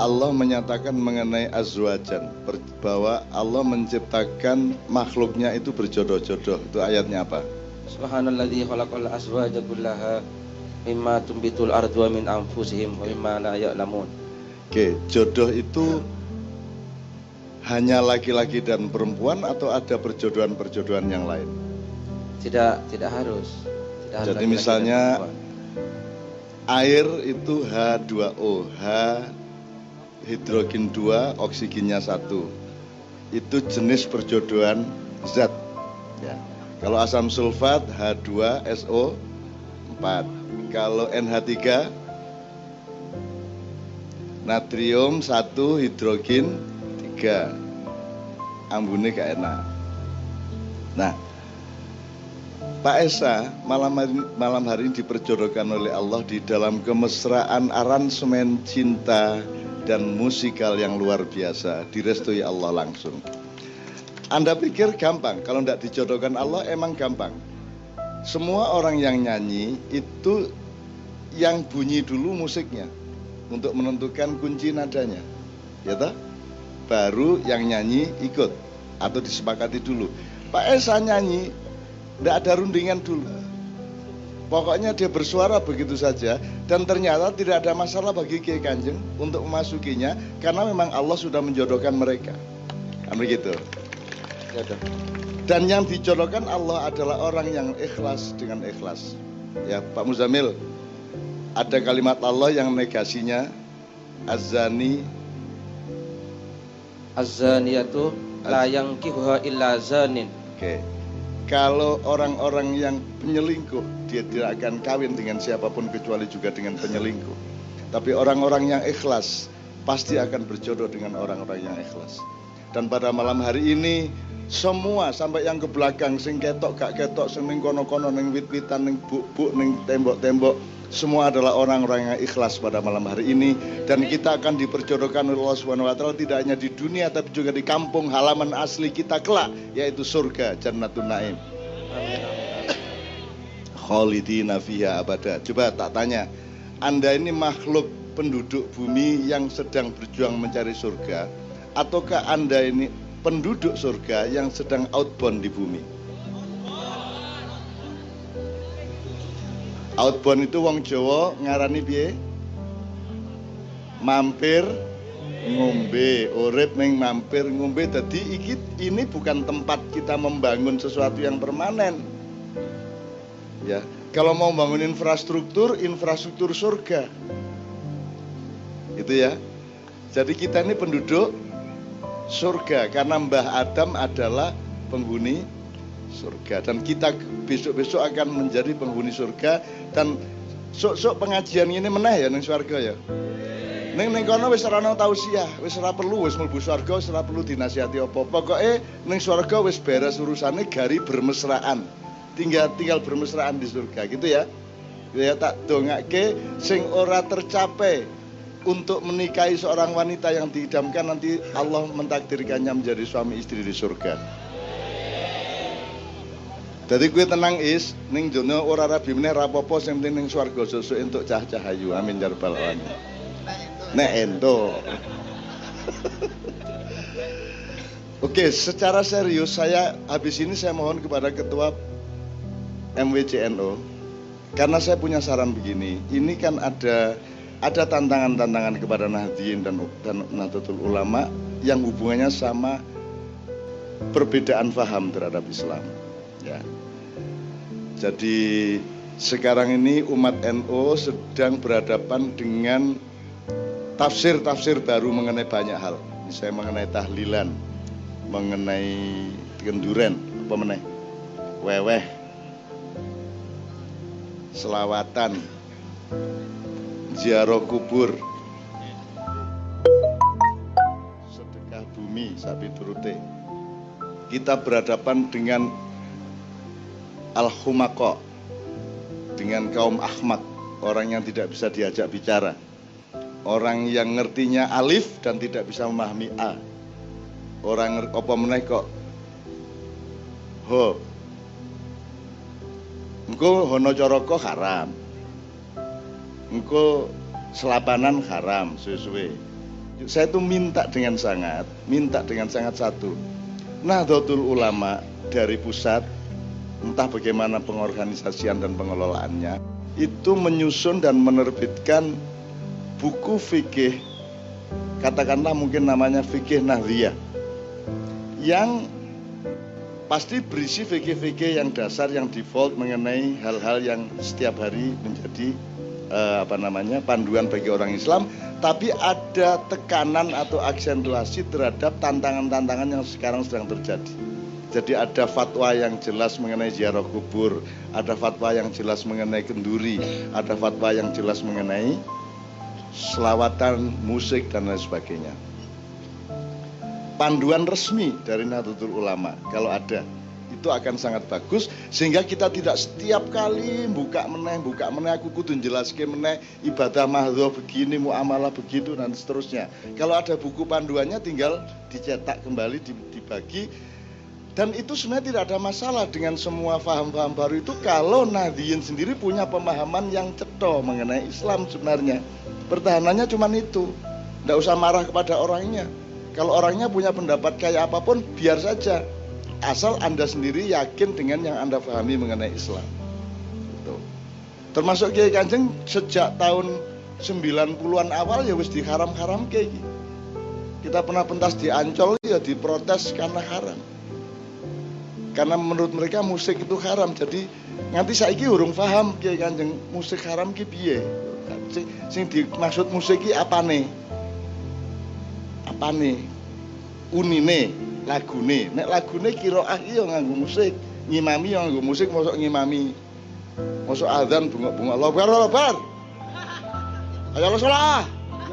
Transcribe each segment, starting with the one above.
Allah menyatakan mengenai azwajan bahwa Allah menciptakan makhluknya itu berjodoh-jodoh. Itu ayatnya apa? Subhanalladzi khalaqal azwaja kullaha mimma tumbitul ardu min anfusihim wa mimma la ya'lamun. Oke, jodoh itu hanya laki-laki dan perempuan atau ada perjodohan-perjodohan yang lain? Tidak, tidak harus. Tidak Jadi misalnya air itu H2O, H hidrogen 2, oksigennya 1. Itu jenis perjodohan zat. Ya. Kalau asam sulfat H2SO 4. Kalau NH3 natrium 1 hidrogen 3. Ambune gak enak. Nah, Pak Esa malam hari, malam hari ini diperjodohkan oleh Allah di dalam kemesraan aransemen cinta dan musikal yang luar biasa direstui Allah langsung. Anda pikir gampang, kalau tidak dijodohkan Allah emang gampang. Semua orang yang nyanyi itu yang bunyi dulu musiknya untuk menentukan kunci nadanya. Ya toh? Baru yang nyanyi ikut atau disepakati dulu. Pak Esa nyanyi, tidak ada rundingan dulu. Pokoknya dia bersuara begitu saja dan ternyata tidak ada masalah bagi Kiai Kanjeng untuk memasukinya karena memang Allah sudah menjodohkan mereka. Kan begitu. Dan yang dijodohkan Allah adalah orang yang ikhlas dengan ikhlas. Ya, Pak Muzamil, ada kalimat Allah yang negasinya azani azaniyatu la yankihuha illa zanin. Oke. Okay kalau orang-orang yang penyelingkuh dia tidak akan kawin dengan siapa pun kecuali juga dengan penyelingkuh. Tapi orang-orang yang ikhlas pasti akan berjodoh dengan orang-orang yang ikhlas. Dan pada malam hari ini semua sampai yang ke belakang sing ketok gak ketok sing kono-kono ning wit-witan ning buk-buk ning tembok-tembok semua adalah orang-orang yang ikhlas pada malam hari ini dan kita akan diperjodohkan oleh Allah Subhanahu wa taala tidak hanya di dunia tapi juga di kampung halaman asli kita kelak yaitu surga Jannatun Naim. Khalidina fiha abada. Coba tak tanya, Anda ini makhluk penduduk bumi yang sedang berjuang mencari surga ataukah Anda ini penduduk surga yang sedang outbound di bumi? Outbound itu wong Jawa ngarani piye? Mampir ngombe, urip ning mampir ngombe. Jadi iki ini bukan tempat kita membangun sesuatu yang permanen. Ya, kalau mau bangun infrastruktur, infrastruktur surga. Itu ya. Jadi kita ini penduduk surga karena Mbah Adam adalah penghuni surga dan kita besok-besok akan menjadi penghuni surga dan sok-sok pengajian ini meneh ya ning surga ya. Ning ning kono wis ora ono tausiah, wis ora perlu wis mlebu surga, wis ora perlu dinasihati apa. Pokoke ning surga wis beres urusane gari bermesraan. Tinggal tinggal bermesraan di surga gitu ya. Ya tak dongake sing ora tercapai untuk menikahi seorang wanita yang diidamkan nanti Allah mentakdirkannya menjadi suami istri di surga. Jadi gue tenang is, ning jono ora rabi meneh rapopo sing penting ning swarga sesuk entuk cah cahayu. Amin ya rabbal alamin. Nek ento. Oke, secara serius saya habis ini saya mohon kepada ketua MWCNO karena saya punya saran begini. Ini kan ada ada tantangan-tantangan kepada Nahdien dan dan Nahdlatul Ulama yang hubungannya sama perbedaan faham terhadap Islam. Ya. Jadi sekarang ini umat NU sedang berhadapan dengan tafsir-tafsir baru mengenai banyak hal. Misalnya mengenai tahlilan, mengenai kenduren, apa meneh? Weweh, selawatan, ziarah kubur, sedekah bumi, sapi turute. Kita berhadapan dengan al-humako dengan kaum ahmad orang yang tidak bisa diajak bicara. Orang yang ngertinya alif dan tidak bisa memahami a. Orang apa meneh kok? Ho. Engko hono coroko haram engko selapanan haram suwe-suwe saya itu minta dengan sangat, minta dengan sangat satu. Nahdlatul Ulama dari pusat, entah bagaimana pengorganisasian dan pengelolaannya, itu menyusun dan menerbitkan buku fikih, katakanlah mungkin namanya fikih Nahdliyah, yang pasti berisi fikih-fikih yang dasar yang default mengenai hal-hal yang setiap hari menjadi uh, apa namanya panduan bagi orang Islam tapi ada tekanan atau aksentuasi terhadap tantangan-tantangan yang sekarang sedang terjadi. Jadi ada fatwa yang jelas mengenai ziarah kubur, ada fatwa yang jelas mengenai kenduri, ada fatwa yang jelas mengenai selawatan, musik dan lain sebagainya panduan resmi dari Nahdlatul Ulama kalau ada itu akan sangat bagus sehingga kita tidak setiap kali buka meneh buka meneh aku kudu jelaskan meneh ibadah mahdho begini muamalah begitu dan seterusnya. Kalau ada buku panduannya tinggal dicetak kembali dibagi. Dan itu sebenarnya tidak ada masalah dengan semua faham-faham baru itu kalau Nahdien sendiri punya pemahaman yang ceto mengenai Islam sebenarnya. Pertahanannya cuma itu. Tidak usah marah kepada orangnya. Kalau orangnya punya pendapat kayak apa pun, biar saja. Asal Anda sendiri yakin dengan yang Anda pahami mengenai Islam. Gitu. Termasuk Kiai Kanjeng sejak tahun 90-an awal ya wis diharam-haram kayak gitu. Kita pernah pentas di Ancol ya diprotes karena haram. Karena menurut mereka musik itu haram. Jadi nanti saya ini urung paham Kiai Kanjeng musik haram ki piye. Sing, sing dimaksud musik ki apa nih? apane unine lagune. Nek lagune kiroah iya nganggo musik. Ngimami yang nganggo musik masuk ngimami. Masuk adzan bunga-bunga lobar lobar. Ayo lo salah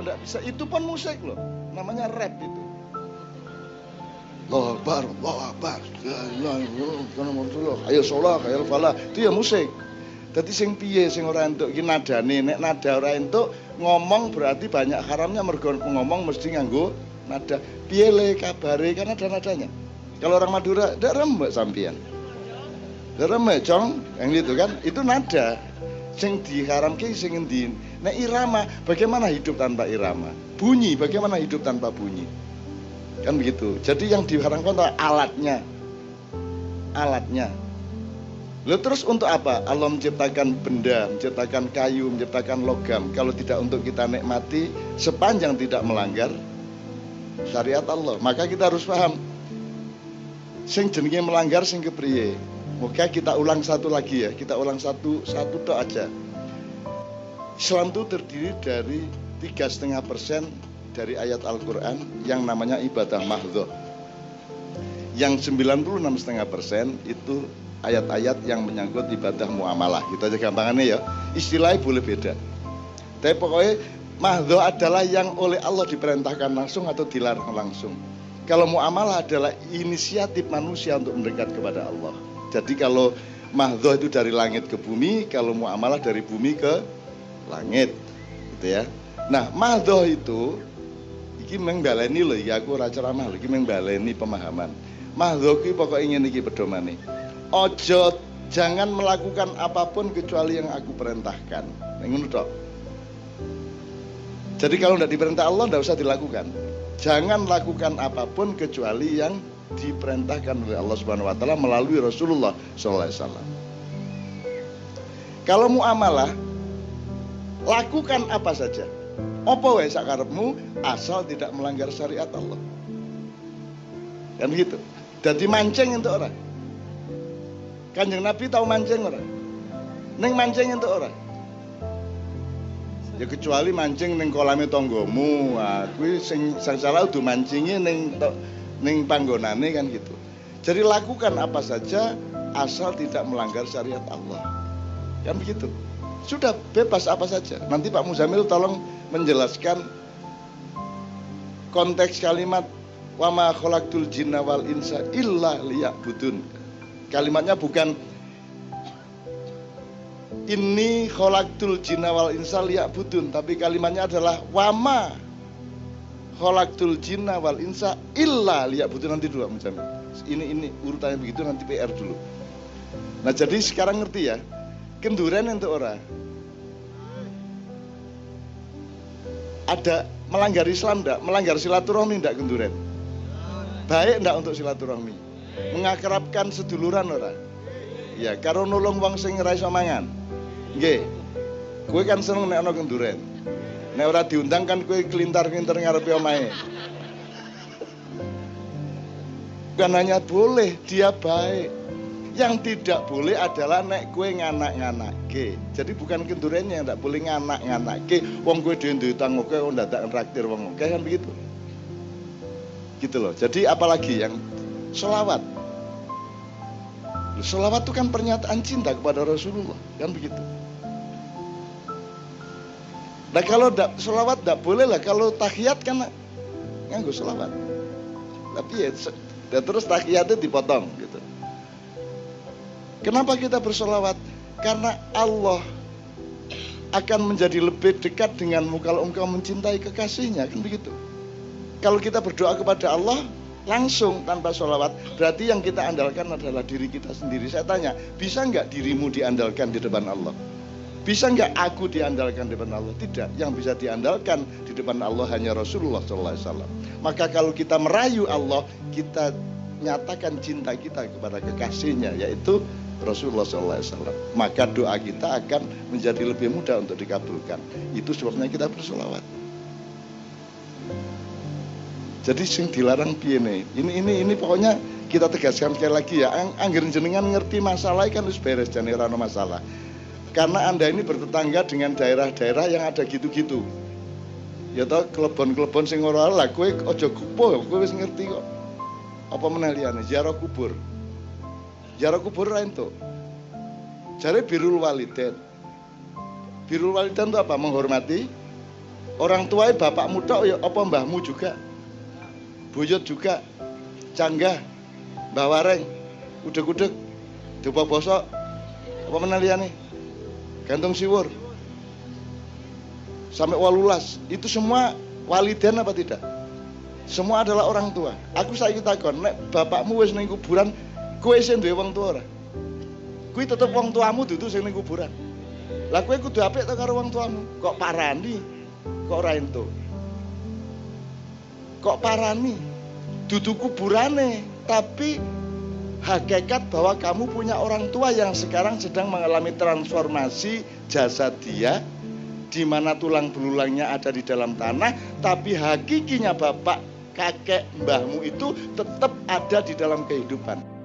enggak bisa. Itu pun musik loh. Namanya rap itu. Allahu Akbar, Allahu Akbar. Ayo sholat, ayo falah. Itu ya musik. Jadi sing piye sing ora entuk iki nadane, nek nada ora entuk ngomong berarti banyak haramnya. Mergo ngomong mesti nganggo nada. Piele kabare? Kan ada nadanya. Kalau orang Madura tidak rembek sampian tidak rembek cong yang itu kan itu nada. Sing diharamke sing ngendi nah irama bagaimana hidup tanpa irama? Bunyi bagaimana hidup tanpa bunyi? Kan begitu. Jadi yang diharamkan alatnya. Alatnya. Lalu terus untuk apa? Allah menciptakan benda, menciptakan kayu, menciptakan logam. Kalau tidak untuk kita nikmati, sepanjang tidak melanggar syariat Allah. Maka kita harus paham sing jenenge melanggar sing kepriye. Moga kita ulang satu lagi ya. Kita ulang satu satu tok aja. Islam itu terdiri dari tiga setengah persen dari ayat Al-Quran yang namanya ibadah mahdho. Yang 96 setengah persen itu ayat-ayat yang menyangkut ibadah muamalah. Kita aja gampangannya ya. Istilahnya boleh beda. Tapi pokoknya Mahdo adalah yang oleh Allah diperintahkan langsung atau dilarang langsung. Kalau muamalah adalah inisiatif manusia untuk mendekat kepada Allah. Jadi kalau mahdo itu dari langit ke bumi, kalau muamalah dari bumi ke langit, gitu ya. Nah, mahdo itu iki mengbaleni loh, ya aku ora ceramah iki mengbaleni pemahaman. Mahdo ki pokok ingin iki pedomane. Ojo jangan melakukan apa pun kecuali yang aku perintahkan. Ngono. Jadi kalau tidak diperintah Allah tidak usah dilakukan. Jangan lakukan apa pun kecuali yang diperintahkan oleh Allah Subhanahu wa taala melalui Rasulullah sallallahu alaihi wasallam. Kalau muamalah lakukan apa saja. Apa wae sakarepmu asal tidak melanggar syariat Allah. Kan gitu. Jadi mancing untuk orang. Kanjeng Nabi tahu mancing orang. Neng mancing untuk orang ya kecuali mancing neng kolame tonggomu nah, kuwi sing sang salah udah mancingi neng neng panggonane kan gitu. Jadi lakukan apa saja asal tidak melanggar syariat Allah. Kan begitu? Sudah bebas apa saja. Nanti Pak Muzamil tolong menjelaskan konteks kalimat wama khalaqtul jinna wal insa illa liya'budun. Kalimatnya bukan ini kholaktul jinna wal insa budun tapi kalimatnya adalah wama kholaktul jinna wal insa illa budun nanti dulu macam ini ini urutannya begitu nanti PR dulu nah jadi sekarang ngerti ya kenduren untuk orang ada melanggar Islam enggak? Melanggar silaturahmi enggak kenduren? Baik enggak untuk silaturahmi? Mengakrabkan seduluran orang? Ya, karo nulung wong sing ora iso. Nggih. Kowe kan seneng nek ana kenduren. Nek ora diundang kan kowe kelintar-kelintar ngarepe omahe. Bukan hanya boleh, dia baik. Yang tidak boleh adalah nek kue nganak-nganak ke. Jadi bukan kendurennya yang tidak boleh nganak-nganak ke. Wong kue di utang oke, wong datang traktir wong oke kan begitu. Gitu loh. Jadi apalagi yang solawat. Solawat itu kan pernyataan cinta kepada Rasulullah kan begitu. Nah kalau da, solawat tidak boleh lah. Kalau tahiyat kan nganggo solawat. Tapi ya dan terus tahiyatnya dipotong gitu. Kenapa kita bersolawat? Karena Allah akan menjadi lebih dekat denganmu kalau engkau mencintai kekasihnya kan begitu. Kalau kita berdoa kepada Allah langsung tanpa sholawat berarti yang kita andalkan adalah diri kita sendiri. Saya tanya, bisa nggak dirimu diandalkan di depan Allah? Bisa nggak aku diandalkan di depan Allah? Tidak. Yang bisa diandalkan di depan Allah hanya Rasulullah SAW. Maka kalau kita merayu Allah, kita nyatakan cinta kita kepada kekasihnya, yaitu Rasulullah SAW. Maka doa kita akan menjadi lebih mudah untuk dikabulkan. Itu sebabnya kita bersolawat. Jadi sing dilarang piye Ini ini ini pokoknya kita tegaskan sekali lagi ya. Angger jenengan ngerti masalah kan harus beres jane ora masalah. Karena Anda ini bertetangga dengan daerah-daerah yang ada gitu-gitu. Ya tau klebon-klebon sing ora lah kowe aja kupo, kowe wis ngerti kok. Apa meneh ziarah kubur. Ziarah kubur ra entuk. Jare birul waliden. Birul waliden itu apa? Menghormati orang tua bapakmu tok ya apa mbahmu juga. Buyut juga. Canggah. Mbah Wareng. Udeg-udeg. Dupa bosok. Apa meneh? Gantung siwur. Sampai walulas. Itu semua waliden apa tidak? Semua adalah orang tua. Aku saiki takon, nek bapakmu wis ning kuburan, kowe sing duwe wong tua ora? Kuwi tetep wong tuamu dudu sing ning kuburan. Lah kowe kudu apik to karo wong tuamu. Kok parani? Kok ora? Kok parani? Dudu kuburane, tapi hakikat bahwa kamu punya orang tua yang sekarang sedang mengalami transformasi jasad dia di mana tulang belulangnya ada di dalam tanah, tapi hakikinya bapak kakek mbahmu itu tetap ada di dalam kehidupan.